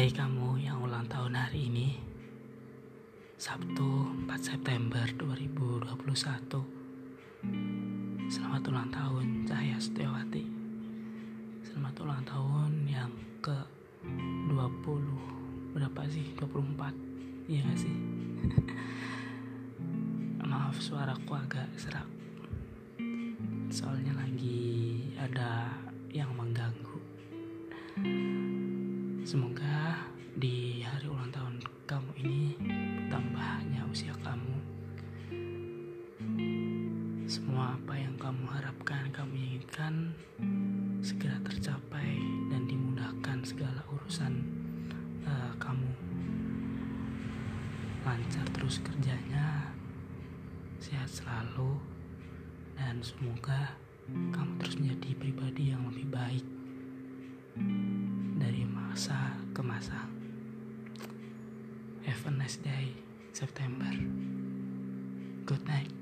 Hai kamu yang ulang tahun hari ini. Sabtu 4 September 2021 Selamat ulang tahun Cahaya Setiawati. Selamat ulang tahun yang ke 20 Berapa sih? 24 Iya gak sih? Maaf suaraku agak serak. Soalnya lagi ada yang mengganggu. Semoga Semua apa yang kamu harapkan, kamu inginkan segera tercapai dan dimudahkan segala urusan uh, kamu. Lancar terus kerjanya, sehat selalu, dan semoga kamu terus menjadi pribadi yang lebih baik dari masa ke masa. Have a nice day, September. Good night.